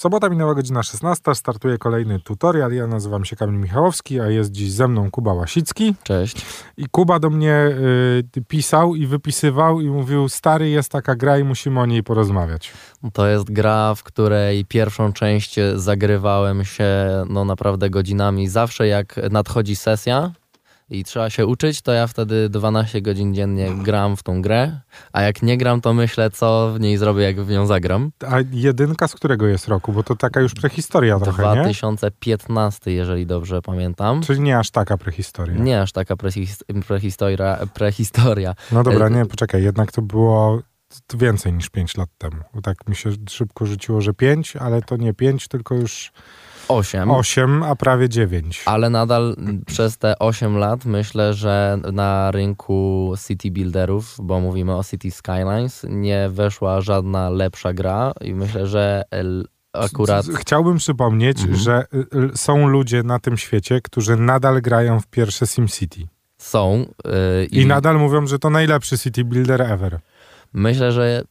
Sobota minęła godzina 16, startuje kolejny tutorial. Ja nazywam się Kamil Michałowski, a jest dziś ze mną Kuba Łasicki. Cześć. I Kuba do mnie y, pisał i wypisywał i mówił, stary, jest taka gra i musimy o niej porozmawiać. To jest gra, w której pierwszą część zagrywałem się no naprawdę godzinami. Zawsze jak nadchodzi sesja, i trzeba się uczyć, to ja wtedy 12 godzin dziennie gram w tą grę, a jak nie gram, to myślę, co w niej zrobię, jak w nią zagram. A jedynka z którego jest roku? Bo to taka już prehistoria trochę, 2015, nie? jeżeli dobrze pamiętam. Czyli nie aż taka prehistoria. Nie aż taka prehistoria. prehistoria. No dobra, nie, poczekaj, jednak to było więcej niż 5 lat temu. Tak mi się szybko rzuciło, że 5, ale to nie 5, tylko już 8. 8, a prawie 9. Ale nadal przez te 8 lat myślę, że na rynku city builderów, bo mówimy o City Skylines, nie weszła żadna lepsza gra i myślę, że akurat... Chciałbym przypomnieć, mhm. że y, są ludzie na tym świecie, którzy nadal grają w pierwsze SimCity. Są. Yy, I, I nadal mówią, że to najlepszy city builder ever. Myślę, że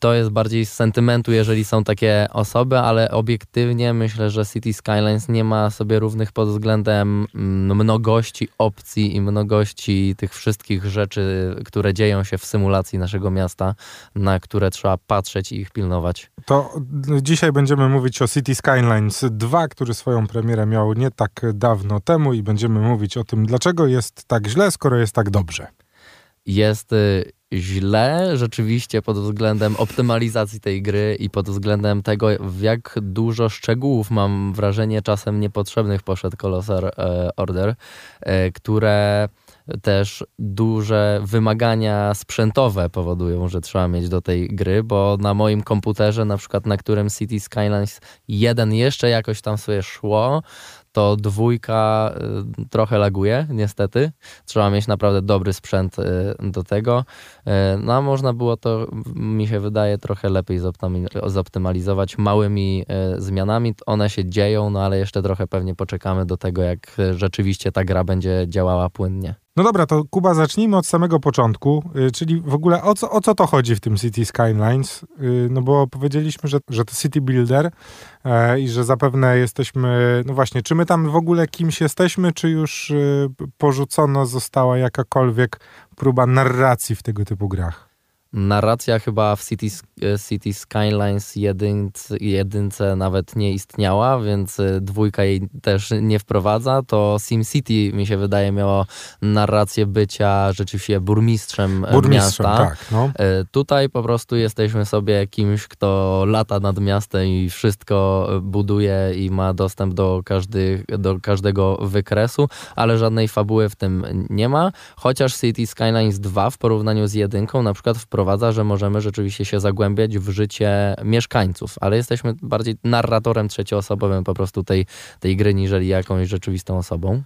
to jest bardziej z sentymentu, jeżeli są takie osoby, ale obiektywnie myślę, że City Skylines nie ma sobie równych pod względem mm, mnogości opcji i mnogości tych wszystkich rzeczy, które dzieją się w symulacji naszego miasta, na które trzeba patrzeć i ich pilnować. To dzisiaj będziemy mówić o City Skylines 2, który swoją premierę miał nie tak dawno temu i będziemy mówić o tym, dlaczego jest tak źle, skoro jest tak dobrze. Jest y, źle rzeczywiście pod względem optymalizacji tej gry i pod względem tego, w jak dużo szczegółów, mam wrażenie, czasem niepotrzebnych poszedł Colossal e, Order, e, które też duże wymagania sprzętowe powodują, że trzeba mieć do tej gry, bo na moim komputerze, na przykład na którym City Skylines 1 jeszcze jakoś tam sobie szło, to dwójka y, trochę laguje, niestety. Trzeba mieć naprawdę dobry sprzęt y, do tego. Y, no a można było to, mi się wydaje, trochę lepiej zoptymalizować małymi zmianami. One się dzieją, no ale jeszcze trochę pewnie poczekamy do tego, jak rzeczywiście ta gra będzie działała płynnie. No dobra, to Kuba, zacznijmy od samego początku, yy, czyli w ogóle o co, o co to chodzi w tym City Skylines? Yy, no bo powiedzieliśmy, że, że to City Builder yy, i że zapewne jesteśmy, no właśnie, czy my tam w ogóle kimś jesteśmy, czy już y, porzucono została jakakolwiek próba narracji w tego typu grach? Narracja chyba w City, e, City Skylines jedynce, jedynce nawet nie istniała, więc e, dwójka jej też nie wprowadza. To SimCity mi się wydaje miało narrację bycia rzeczywiście burmistrzem, e, burmistrzem miasta. Tak, no. Tutaj po prostu jesteśmy sobie kimś, kto lata nad miastem i wszystko buduje i ma dostęp do, każdy, do każdego wykresu, ale żadnej fabuły w tym nie ma. Chociaż City Skylines 2 w porównaniu z jedynką na przykład wprowadza wprowadza, że możemy rzeczywiście się zagłębiać w życie mieszkańców, ale jesteśmy bardziej narratorem trzecioosobowym po prostu tej, tej gry, niżeli jakąś rzeczywistą osobą.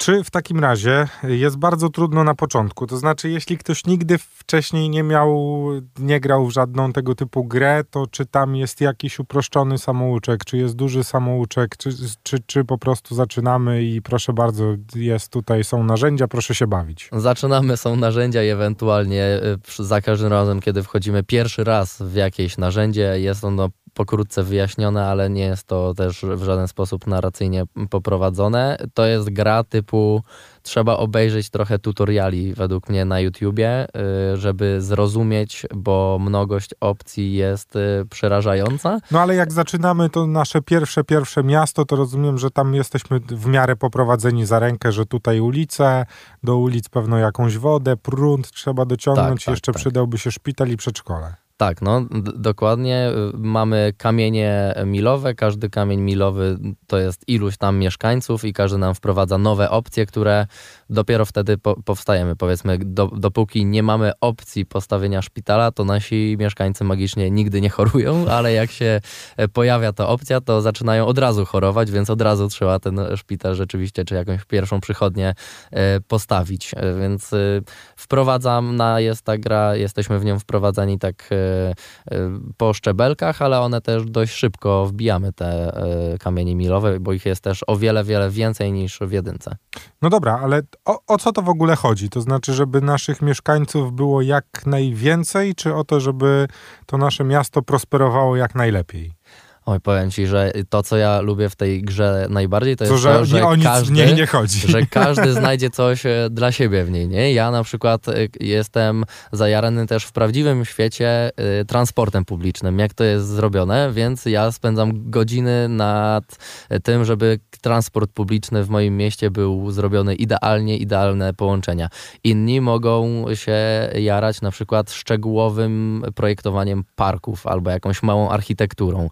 Czy w takim razie jest bardzo trudno na początku? To znaczy, jeśli ktoś nigdy wcześniej nie miał, nie grał w żadną tego typu grę, to czy tam jest jakiś uproszczony samouczek, czy jest duży samouczek, czy, czy, czy po prostu zaczynamy i proszę bardzo, jest tutaj, są narzędzia, proszę się bawić? Zaczynamy, są narzędzia i ewentualnie y, za każdym razem, kiedy wchodzimy pierwszy raz w jakieś narzędzie, jest ono pokrótce wyjaśnione, ale nie jest to też w żaden sposób narracyjnie poprowadzone. To jest gra typu trzeba obejrzeć trochę tutoriali według mnie na YouTubie, y, żeby zrozumieć, bo mnogość opcji jest y, przerażająca. No ale jak zaczynamy to nasze pierwsze, pierwsze miasto, to rozumiem, że tam jesteśmy w miarę poprowadzeni za rękę, że tutaj ulice, do ulic pewno jakąś wodę, prąd trzeba dociągnąć, tak, tak, jeszcze tak. przydałby się szpital i przedszkole. Tak, no dokładnie. Mamy kamienie milowe. Każdy kamień milowy to jest iluś tam mieszkańców i każdy nam wprowadza nowe opcje, które dopiero wtedy po, powstajemy. Powiedzmy, do, dopóki nie mamy opcji postawienia szpitala, to nasi mieszkańcy magicznie nigdy nie chorują, ale jak się e, pojawia ta opcja, to zaczynają od razu chorować, więc od razu trzeba ten szpital rzeczywiście, czy jakąś pierwszą przychodnię e, postawić. E, więc wprowadzam na jest ta gra, jesteśmy w nią wprowadzani tak po szczebelkach, ale one też dość szybko wbijamy te kamienie milowe, bo ich jest też o wiele, wiele więcej niż w jedynce. No dobra, ale o, o, co to w ogóle chodzi? To znaczy, żeby naszych mieszkańców było jak najwięcej, czy o to, żeby to nasze miasto prosperowało jak najlepiej? Oj, powiem ci, że to, co ja lubię w tej grze najbardziej, to, To, jest że, to, że nie, o nic każdy, w niej nie chodzi. że każdy znajdzie coś e, dla siebie w niej, nie? Ja na przykład e, jestem zajarany też w prawdziwym świecie e, transportem publicznym, jak to jest zrobione, więc ja spędzam godziny nad tym, żeby transport publiczny w moim mieście był zrobiony idealnie, idealne połączenia. Inni mogą się jarać na przykład szczegółowym projektowaniem parków albo jakąś małą architekturą.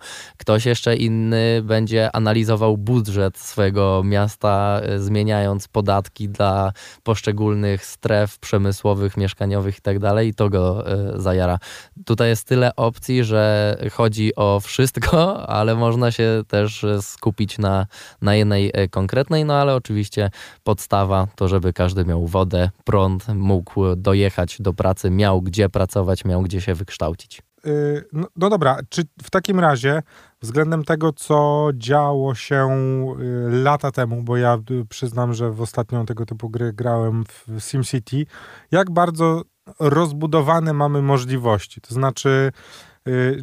Ktoś jeszcze inny będzie analizował budżet swojego miasta, e, zmieniając podatki dla poszczególnych stref przemysłowych, mieszkaniowych i tak i to go e, zajara. Tutaj jest tyle opcji, że chodzi o wszystko, ale można się też skupić na, na jednej e, konkretnej, no ale oczywiście podstawa to, żeby każdy miał wodę, prąd, mógł dojechać do pracy, miał gdzie pracować, miał gdzie się wykształcić. Y, No, no dobra, czy w takim razie względem tego, co działo się y, lata temu, bo ja y, przyznam, że w ostatnią tego typu gry grałem w SimCity, jak bardzo rozbudowane mamy możliwości? To znaczy,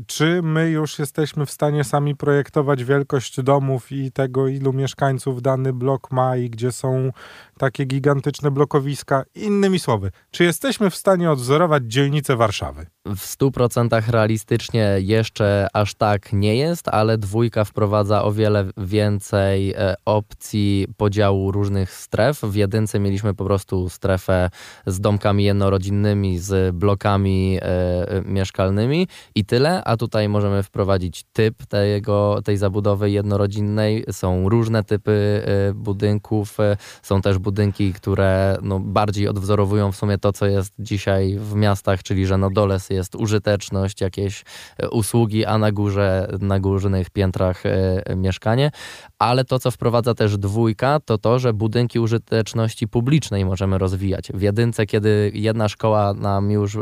czy my już jesteśmy w stanie sami projektować wielkość domów i tego, ilu mieszkańców dany blok ma i gdzie są takie gigantyczne blokowiska? Innymi słowy, czy jesteśmy w stanie odwzorować dzielnicę Warszawy? W 100% realistycznie jeszcze aż tak nie jest, ale dwójka wprowadza o wiele więcej e, opcji podziału różnych stref. W jedynce mieliśmy po prostu strefę z domkami jednorodzinnymi, z blokami e, e, mieszkalnymi i tyle, a tutaj możemy wprowadzić typ tego, tej zabudowy jednorodzinnej. Są różne typy e, budynków, e, są też budynki, które no, bardziej odwzorowują w sumie to, co jest dzisiaj w miastach, czyli że na dole jest użyteczność, jakieś e, usługi, a na górze, na górnych piętrach mieszkanie. Ale to, co wprowadza też dwójka, to to, że budynki użyteczności publicznej możemy rozwijać. W jedynce, kiedy jedna szkoła nam już e,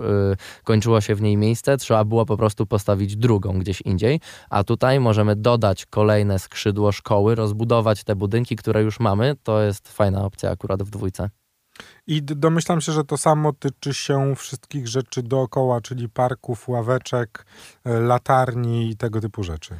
kończyło się w niej miejsce, trzeba było po prostu postawić drugą gdzieś indziej, a tutaj możemy dodać kolejne skrzydło szkoły, rozbudować te budynki, które już mamy. To jest fajna opcja akurat w dwójce. I domyślam się, że to samo tyczy się wszystkich rzeczy dookoła, czyli parków, ławeczek, e, latarni i tego typu rzeczy.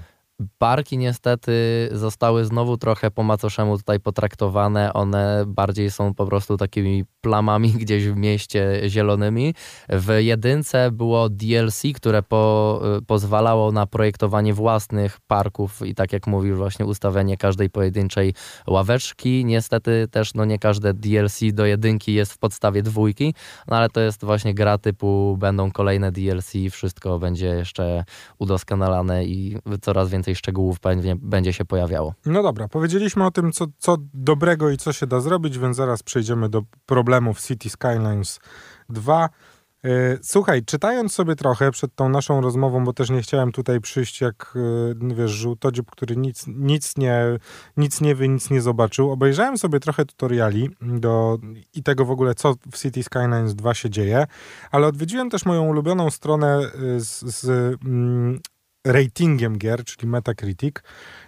Parki niestety zostały znowu trochę po macoszemu tutaj potraktowane. One bardziej są po prostu takimi plamami gdzieś w mieście zielonymi. W jedynce było DLC, które po, y, pozwalało na projektowanie własnych parków i tak jak mówił właśnie ustawienie każdej pojedynczej ławeczki. Niestety też no nie każde DLC do jedynki jest w podstawie dwójki, no ale to jest właśnie gra typu będą kolejne DLC, wszystko będzie jeszcze udoskonalane i coraz więcej szczegółów pewnie będzie się pojawiało. No dobra, powiedzieliśmy o tym, co, co dobrego i co się da zrobić, więc zaraz przejdziemy do problemów City Skylines 2. E, Słuchaj, czytając sobie trochę przed tą naszą rozmową, bo też nie chciałem tutaj przyjść jak, e, wiesz, żółtodziób, który nic, nic, nie, nic nie wie, nic nie zobaczył. Obejrzałem sobie trochę tutoriali do, i tego w ogóle, co w City Skylines 2 się dzieje, ale odwiedziłem też moją ulubioną stronę e, z, z mm, ratingiem gier, czyli Metacritic.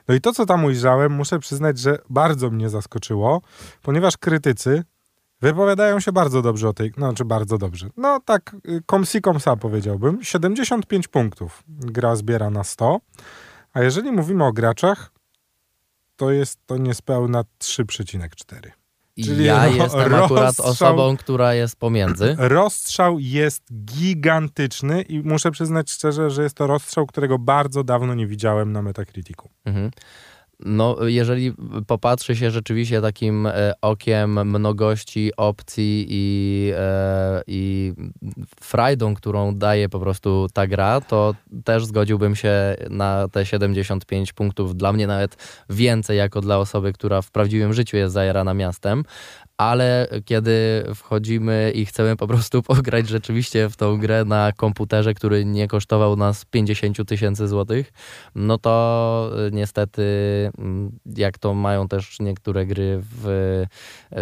No i to, co tam ujrzałem, muszę przyznać, że bardzo mnie zaskoczyło, ponieważ krytycy wypowiadają się bardzo dobrze o tej, no, znaczy bardzo dobrze. No tak, y, komsi komsa powiedziałbym. 75 punktów gra zbiera na 100, a jeżeli mówimy o graczach, to jest to niespełna 3,4. Czyli ja jestem akurat rozstrzał- osobą, która jest pomiędzy. Rozstrzał jest gigantyczny i muszę przyznać szczerze, że jest to rozstrzał, którego bardzo dawno nie widziałem na Metacriticu. Mhm. No, jeżeli popatrzy się rzeczywiście takim e, okiem mnogości opcji i, e, i frajdą, którą daje po prostu ta gra, to też zgodziłbym się na te 75 punktów. Dla mnie nawet więcej jako dla osoby, która w prawdziwym życiu jest zajarana miastem. Ale kiedy wchodzimy i chcemy po prostu pograć rzeczywiście w tą grę na komputerze, który nie kosztował nas 50 000 tysięcy złotych, no to y, niestety, mm, jak to mają też niektóre gry, w, y,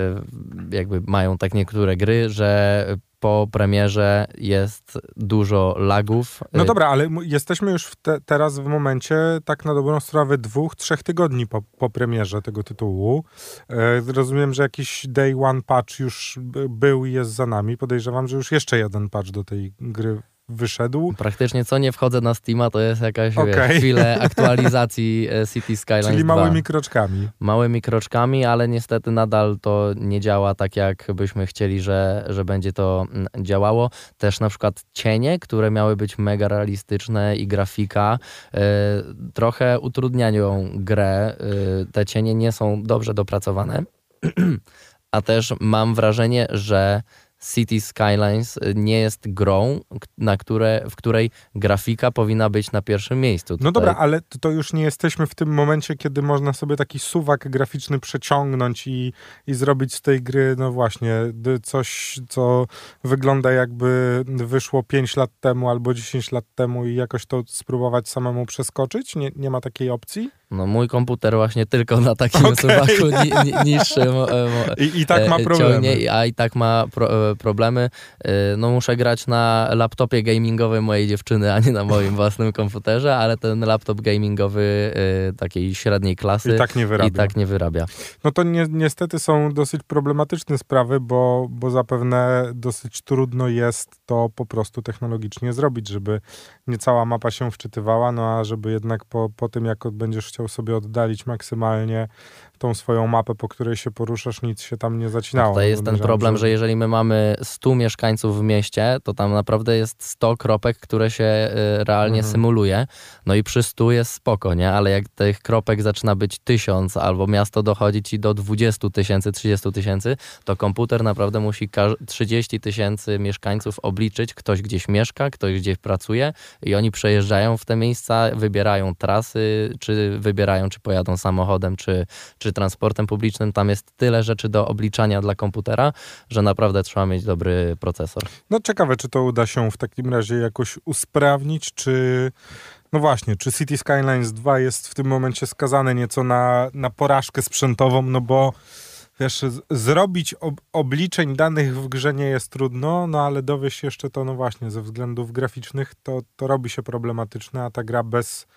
jakby mają tak niektóre gry, że po premierze jest dużo lagów. No dobra, ale jesteśmy już w te, teraz w momencie, tak na dobrą sprawę, dwóch, trzech tygodni po, po premierze tego tytułu. E, rozumiem, że jakiś day one patch już był i jest za nami. Podejrzewam, że już jeszcze jeden patch do tej gry wyszedł. Praktycznie co nie wchodzę na Steama, to jest jakaś okay. wiesz, chwilę aktualizacji e, City Skylines Czyli małymi kroczkami. Małymi kroczkami, ale niestety nadal to nie działa tak, jak byśmy chcieli, że, że będzie to mm, działało. Też na przykład cienie, które miały być mega realistyczne i grafika, y, trochę utrudniają grę. Y, te cienie nie są dobrze dopracowane. A też mam wrażenie, że City Skylines nie jest grą, na które, w której grafika powinna być na pierwszym miejscu. Tutaj... No dobra, ale to już nie jesteśmy w tym momencie, kiedy można sobie taki suwak graficzny przeciągnąć i, i zrobić z tej gry, no właśnie, coś, co wygląda jakby wyszło 5 lat temu albo 10 lat temu i jakoś to spróbować samemu przeskoczyć? Nie, nie ma takiej opcji? No mój komputer właśnie tylko na takim okay. suwaku ni, ni, niższym. E, I, I tak ma e, problemy. Ciągnie, a i tak ma pro, e, problemy. No muszę grać na laptopie gamingowym mojej dziewczyny, a nie na moim własnym komputerze, ale ten laptop gamingowy takiej średniej klasy i tak nie wyrabia. I tak nie wyrabia. No to ni niestety są dosyć problematyczne sprawy, bo, bo zapewne dosyć trudno jest to po prostu technologicznie zrobić, żeby nie cała mapa się wczytywała, no a żeby jednak po, po tym, jak będziesz chciał sobie oddalić maksymalnie tą swoją mapę, po której się poruszasz, nic się tam nie zacinało. To jest ten problem, że jeżeli my mamy 100 mieszkańców w mieście, to tam naprawdę jest 100 kropek, które się y, realnie mhm. symuluje. No i przy 100 jest spoko, nie? Ale jak tych kropek zaczyna być 1000 albo miasto dochodzi ci do 20 tysięcy, 30 tysięcy, to komputer naprawdę musi 30 tysięcy mieszkańców obliczyć. Ktoś gdzieś mieszka, ktoś gdzieś pracuje i oni przejeżdżają w te miejsca, wybierają trasy, czy wybierają, czy pojadą samochodem, czy, czy czy transportem publicznym, tam jest tyle rzeczy do obliczania dla komputera, że naprawdę trzeba mieć dobry procesor. No ciekawe, czy to uda się w takim razie jakoś usprawnić, czy no właśnie, czy City Skylines 2 jest w tym momencie skazane nieco na, na porażkę sprzętową, no bo wiesz, zrobić ob obliczeń danych w grze nie jest trudno, no ale dowieść jeszcze to, no właśnie, ze względów graficznych, to, to robi się problematyczne, a ta gra bez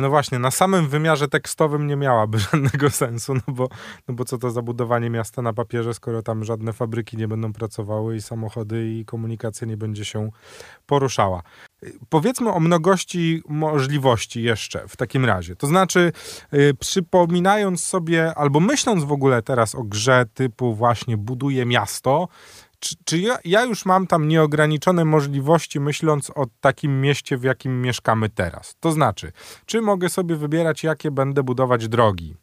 no właśnie, na samym wymiarze tekstowym nie miałaby żadnego sensu, no bo, no bo co to za budowanie miasta na papierze, skoro tam żadne fabryki nie będą pracowały i samochody i komunikacja nie będzie się poruszała. Powiedzmy o mnogości możliwości jeszcze w takim razie. To znaczy, yy, przypominając sobie, albo myśląc w ogóle teraz o grze typu właśnie buduję miasto, czy, czy ja, ja, już mam tam nieograniczone możliwości, myśląc o takim mieście, w jakim mieszkamy teraz? To znaczy, czy mogę sobie wybierać, jakie będę budować drogi?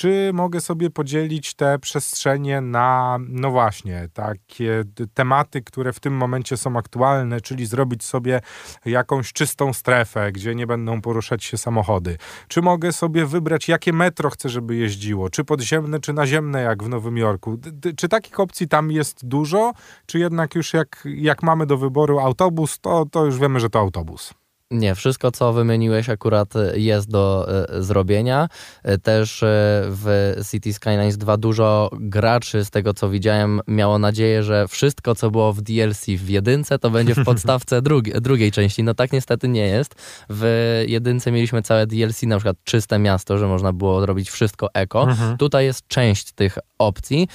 Czy mogę sobie podzielić te przestrzenie na, no właśnie, takie tematy, które w tym momencie są aktualne, czyli zrobić sobie jakąś czystą strefę, gdzie nie będą poruszać się samochody? Czy mogę sobie wybrać, jakie metro chcę, żeby jeździło? Czy podziemne, czy naziemne, jak w Nowym Jorku? Czy takich opcji tam jest dużo? czy jednak już jak, jak mamy do wyboru autobus, to, to już wiemy, że to autobus? Nie, wszystko co wymieniłeś akurat jest do e, zrobienia. E, też e, w City Skylines 2 dużo graczy, z tego co widziałem, miało nadzieję, że wszystko co było w DLC w jedynce, to będzie w podstawce drugi, drugiej części. No tak niestety nie jest. W jedynce mieliśmy całe DLC, na przykład czyste miasto, że można było robić wszystko eko. Mhm. Tutaj jest część tych opcji,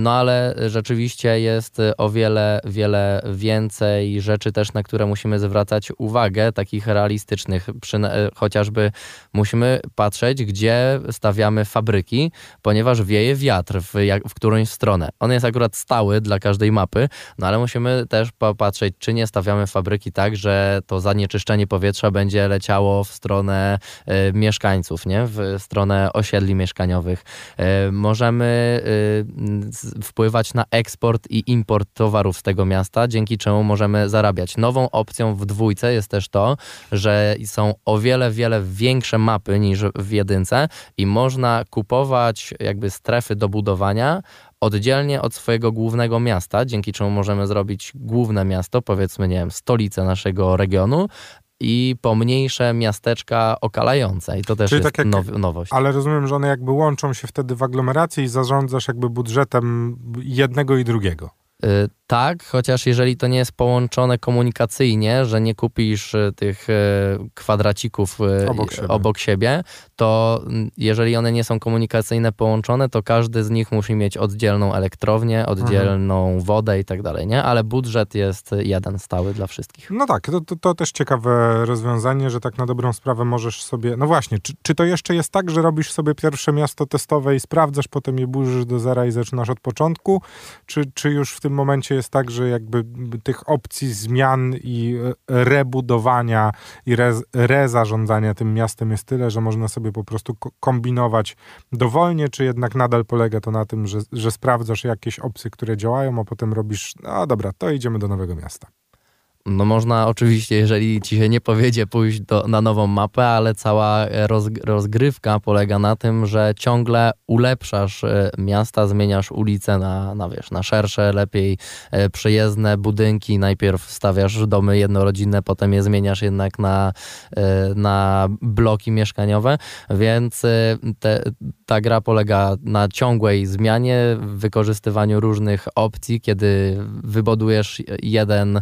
no ale rzeczywiście jest o wiele, wiele więcej rzeczy też, na które musimy zwracać uwagę, takich takich realistycznych. E, chociażby musimy patrzeć, gdzie stawiamy fabryki, ponieważ wieje wiatr w, jak, w którąś stronę. On jest akurat stały dla każdej mapy, no ale musimy też popatrzeć, czy nie stawiamy fabryki tak, że to zanieczyszczenie powietrza będzie leciało w stronę y, mieszkańców, nie? w stronę osiedli mieszkaniowych. Y, możemy y, wpływać na eksport i import towarów z tego miasta, dzięki czemu możemy zarabiać. Nową opcją w dwójce jest też to, że są o wiele, wiele większe mapy niż w jedynce i można kupować jakby strefy do budowania oddzielnie od swojego głównego miasta, dzięki czemu możemy zrobić główne miasto, powiedzmy, nie wiem, stolicę naszego regionu, i pomniejsze miasteczka okalające. I to też Czyli jest tak jak, now, nowość. Ale rozumiem, że one jakby łączą się wtedy w aglomerację i zarządzasz jakby budżetem jednego i drugiego. Y Tak, chociaż jeżeli to nie jest połączone komunikacyjnie, że nie kupisz e, tych e, kwadracików e, Obok siebie. obok siebie, to mm, jeżeli one nie są komunikacyjne połączone, to każdy z nich musi mieć oddzielną elektrownię, oddzielną wodę i tak dalej, nie? Ale budżet jest jeden stały dla wszystkich. No tak, to, to, to też ciekawe rozwiązanie, że tak na dobrą sprawę możesz sobie. No właśnie, czy, czy to jeszcze jest tak, że robisz sobie pierwsze miasto testowe i sprawdzasz, potem je burzysz do zera i zaczynasz od początku? Czy, czy już w tym momencie jest tak, że jakby tych opcji zmian i e, rebudowania i re, rezarządzania tym miastem jest tyle, że można sobie po prostu ko- kombinować dowolnie, czy jednak nadal polega to na tym, że, że sprawdzasz jakieś opcje, które działają, a potem robisz, no dobra, to idziemy do nowego miasta. No można oczywiście, jeżeli ci się nie powiedzie, pójść do, na nową mapę, ale cała roz, rozgrywka polega na tym, że ciągle ulepszasz e, miasta, zmieniasz ulice na, na, wiesz, na szersze, lepiej e, przyjezdne budynki. Najpierw stawiasz domy jednorodzinne, potem je zmieniasz jednak na, e, na bloki mieszkaniowe, więc te, ta gra polega na ciągłej zmianie, wykorzystywaniu różnych opcji, kiedy wybudujesz jeden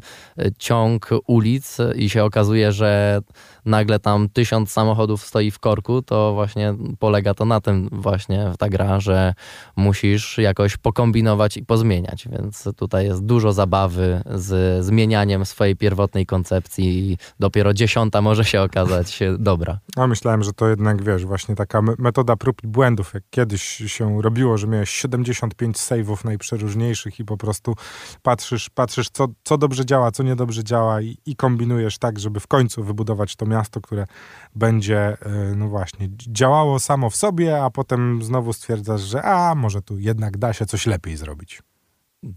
ciąg ulic i się okazuje, że nagle tam tysiąc samochodów stoi w korku, to właśnie polega to na tym właśnie ta gra, że musisz jakoś pokombinować i pozmieniać, więc tutaj jest dużo zabawy z zmienianiem swojej pierwotnej koncepcji i dopiero dziesiąta może się okazać dobra. No myślałem, że to jednak, wiesz, właśnie taka metoda prób i błędów, jak kiedyś się robiło, że miałeś 75 save'ów najprzeróżniejszych i po prostu patrzysz, patrzysz co, co dobrze działa, co niedobrze działa i, i kombinujesz tak, żeby w końcu wybudować to miasto, które będzie, e, no właśnie, działało samo w sobie, a potem znowu stwierdzasz, że a, może tu jednak da się coś lepiej zrobić.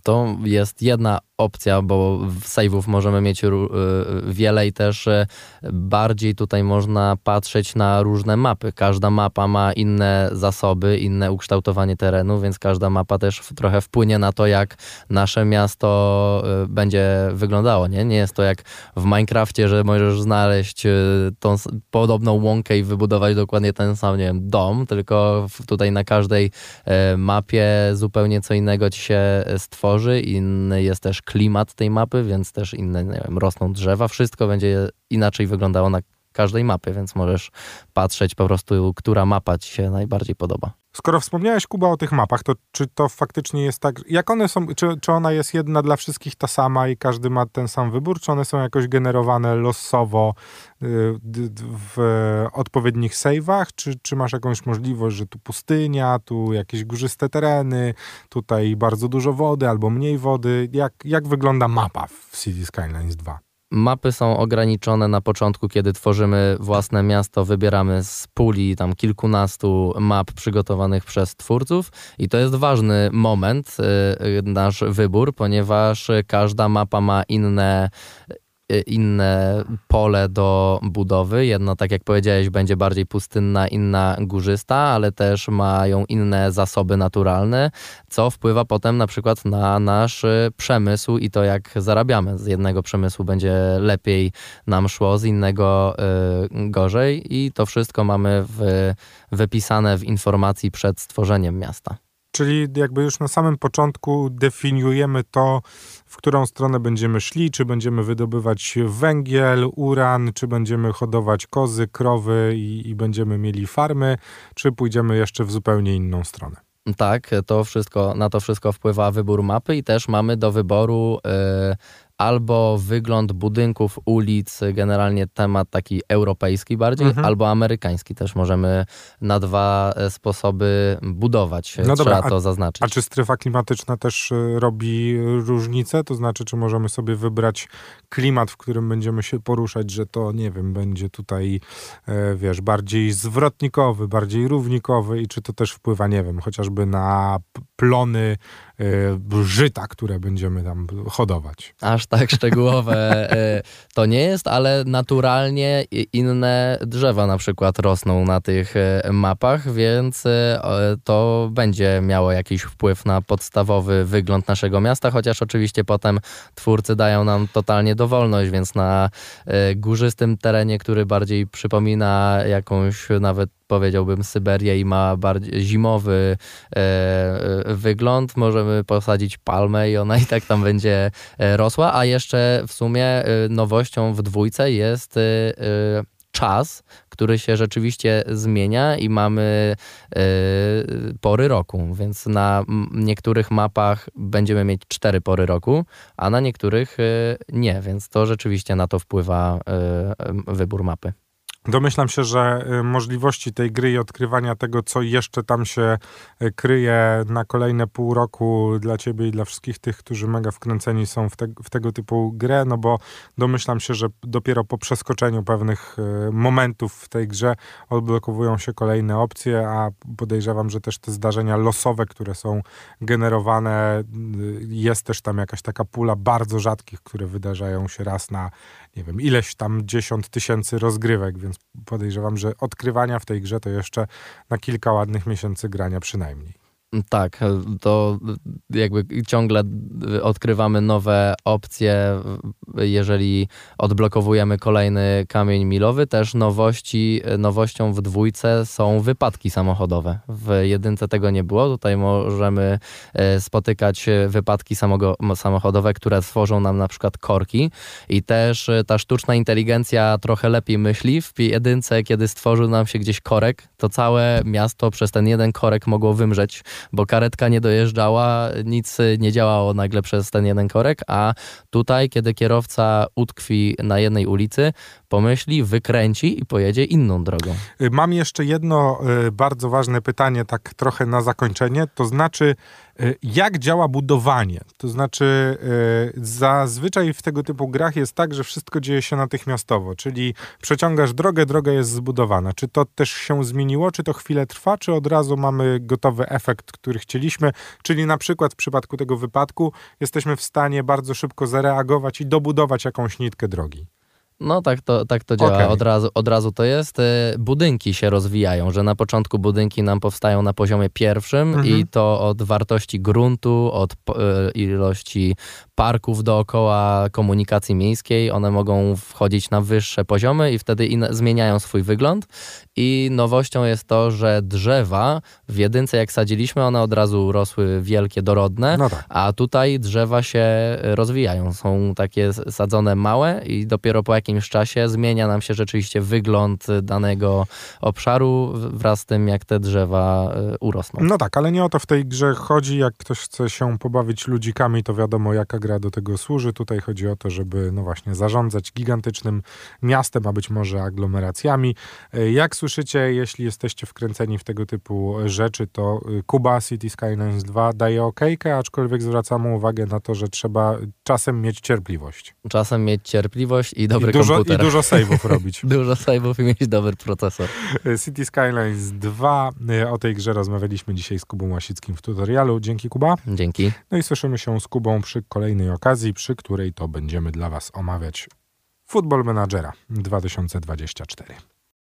To jest jedna opcja, bo save'ów możemy mieć y, wiele i też y, bardziej tutaj można patrzeć na różne mapy. Każda mapa ma inne zasoby, inne ukształtowanie terenu, więc każda mapa też trochę wpłynie na to, jak nasze miasto y, będzie wyglądało. Nie, nie jest to jak w Minecrafcie, że możesz znaleźć tą podobną łąkę i wybudować dokładnie ten sam, nie wiem, dom, tylko tutaj na każdej mapie zupełnie co innego ci się stworzy. Inny jest też klimat tej mapy, więc też inne, wiem, rosną drzewa, wszystko będzie inaczej wyglądało na każdej mapie, więc możesz patrzeć po prostu, która mapa ci się najbardziej podoba. Skoro wspomniałeś, Kuba, o tych mapach, to czy to faktycznie jest tak, jak one są, czy, czy ona jest jedna dla wszystkich ta sama i każdy ma ten sam wybór, czy one są jakoś generowane losowo y, w odpowiednich save'ach, czy, czy masz jakąś możliwość, że tu pustynia, tu jakieś górzyste tereny, tutaj bardzo dużo wody albo mniej wody, jak, jak wygląda mapa w City Skylines 2? Mapy są ograniczone na początku, kiedy tworzymy własne miasto, wybieramy z puli tam kilkunastu map przygotowanych przez twórców. I to jest ważny moment, y, nasz wybór, ponieważ każda mapa ma inne inne pole do budowy. Jedno, tak jak powiedziałeś, będzie bardziej pustynna, inna górzysta, ale też mają inne zasoby naturalne, co wpływa potem na przykład na nasz przemysł i to, jak zarabiamy. Z jednego przemysłu będzie lepiej nam szło, z innego y, gorzej i to wszystko mamy w, wypisane w informacji przed stworzeniem miasta. Czyli jakby już na samym początku definiujemy to, w którą stronę będziemy szli, czy będziemy wydobywać węgiel, uran, czy będziemy hodować kozy, krowy i, i będziemy mieli farmy, czy pójdziemy jeszcze w zupełnie inną stronę. Tak, to wszystko, na to wszystko wpływa wybór mapy i też mamy do wyboru yy, albo wygląd budynków, ulic, generalnie temat taki europejski bardziej, mhm. albo amerykański też możemy na dwa e, sposoby budować. No Trzeba dobra, to zaznaczyć. A czy strefa klimatyczna też e, robi różnicę? To znaczy, czy możemy sobie wybrać klimat, w którym będziemy się poruszać, że to, nie wiem, będzie tutaj, e, wiesz, bardziej zwrotnikowy, bardziej równikowy i czy to też wpływa, nie wiem, chociażby na plony żyta, które będziemy tam hodować. Aż tak szczegółowe e, to nie jest, ale naturalnie inne drzewa na przykład rosną na tych e, mapach, więc to będzie miało jakiś wpływ na podstawowy wygląd naszego miasta, chociaż oczywiście potem twórcy dają nam totalnie dowolność, więc na górzystym terenie, który bardziej przypomina jakąś nawet powiedziałbym, Syberię i ma bardziej zimowy e, wygląd. Możemy posadzić palmę i ona i tak tam będzie rosła, a jeszcze w sumie nowością w dwójce jest czas, który się rzeczywiście zmienia i mamy pory roku, więc na niektórych mapach będziemy mieć cztery pory roku, a na niektórych nie, więc to rzeczywiście na to wpływa wybór mapy. Domyślam się, że y, możliwości tej gry i odkrywania tego, co jeszcze tam się y, kryje na kolejne pół roku dla ciebie i dla wszystkich tych, którzy mega wkręceni są w, te, w tego typu grę, no bo domyślam się, że dopiero po przeskoczeniu pewnych y, momentów w tej grze odblokowują się kolejne opcje, a podejrzewam, że też te zdarzenia losowe, które są generowane, jest też tam jakaś taka pula bardzo rzadkich, które wydarzają się raz na nie wiem, ileś tam dziesiąt tysięcy rozgrywek, więc podejrzewam, że odkrywania w tej grze to jeszcze na kilka ładnych miesięcy grania przynajmniej. Tak, to jakby ciągle odkrywamy nowe opcje, jeżeli odblokowujemy kolejny kamień milowy. Też nowości, nowością w dwójce są wypadki samochodowe. W jedynce tego nie było. Tutaj możemy e, spotykać wypadki samochodowe, które tworzą nam na przykład korki. I też e, ta sztuczna inteligencja trochę lepiej myśli. W jedynce, kiedy stworzył nam się gdzieś korek, to całe miasto przez ten jeden korek mogło wymrzeć bo karetka nie dojeżdżała, nic nie działało nagle przez ten jeden korek, a tutaj, kiedy kierowca utkwi na jednej ulicy, pomyśli, wykręci i pojedzie inną drogą. Y, mam jeszcze jedno y, bardzo ważne pytanie, tak trochę na zakończenie, to znaczy, y, jak działa budowanie? To znaczy, zazwyczaj w tego typu grach jest tak, że wszystko dzieje się natychmiastowo, czyli przeciągasz drogę, droga jest zbudowana. Czy to też się zmieniło, czy to chwilę trwa, czy od razu mamy gotowy efekt, który chcieliśmy? Czyli na przykład w przypadku tego wypadku jesteśmy w stanie bardzo szybko zareagować i dobudować jakąś nitkę drogi. No tak to, tak to działa, okay. od, razu, od razu to jest. Y, budynki się rozwijają, że na początku budynki nam powstają na poziomie pierwszym mhm. i to od wartości gruntu, od y, ilości parków dookoła komunikacji miejskiej, one mogą wchodzić na wyższe poziomy i wtedy zmieniają swój wygląd. I nowością jest to, że drzewa w jedynce jak sadziliśmy, one od razu rosły wielkie, dorodne, no tak. a tutaj drzewa się rozwijają. Są takie sadzone małe i dopiero po jakimś czasie zmienia nam się rzeczywiście wygląd danego obszaru wraz z tym, jak te drzewa e, urosną. No tak, ale nie o to w tej grze chodzi. Jak ktoś chce się pobawić ludzikami, to wiadomo, jaka gra do tego służy. Tutaj chodzi o to, żeby no właśnie zarządzać gigantycznym miastem, a być może aglomeracjami. E, jak słyszycie, jeśli jesteście wkręceni w tego typu rzeczy, to y, Kuba City Skylines 2 daje okejkę, aczkolwiek zwracamy uwagę na to, że trzeba czasem mieć cierpliwość. Czasem mieć cierpliwość i dobry I dużo, komputer. I dużo save'ów robić. dużo save'ów i mieć dobry procesor. E, City Skylines 2. E, o tej grze rozmawialiśmy dzisiaj z Kubą Łasickim w tutorialu. Dzięki Kuba. Dzięki. No i słyszymy się z Kubą przy kolejnej okazji, przy której to będziemy dla Was omawiać Football Managera 2024.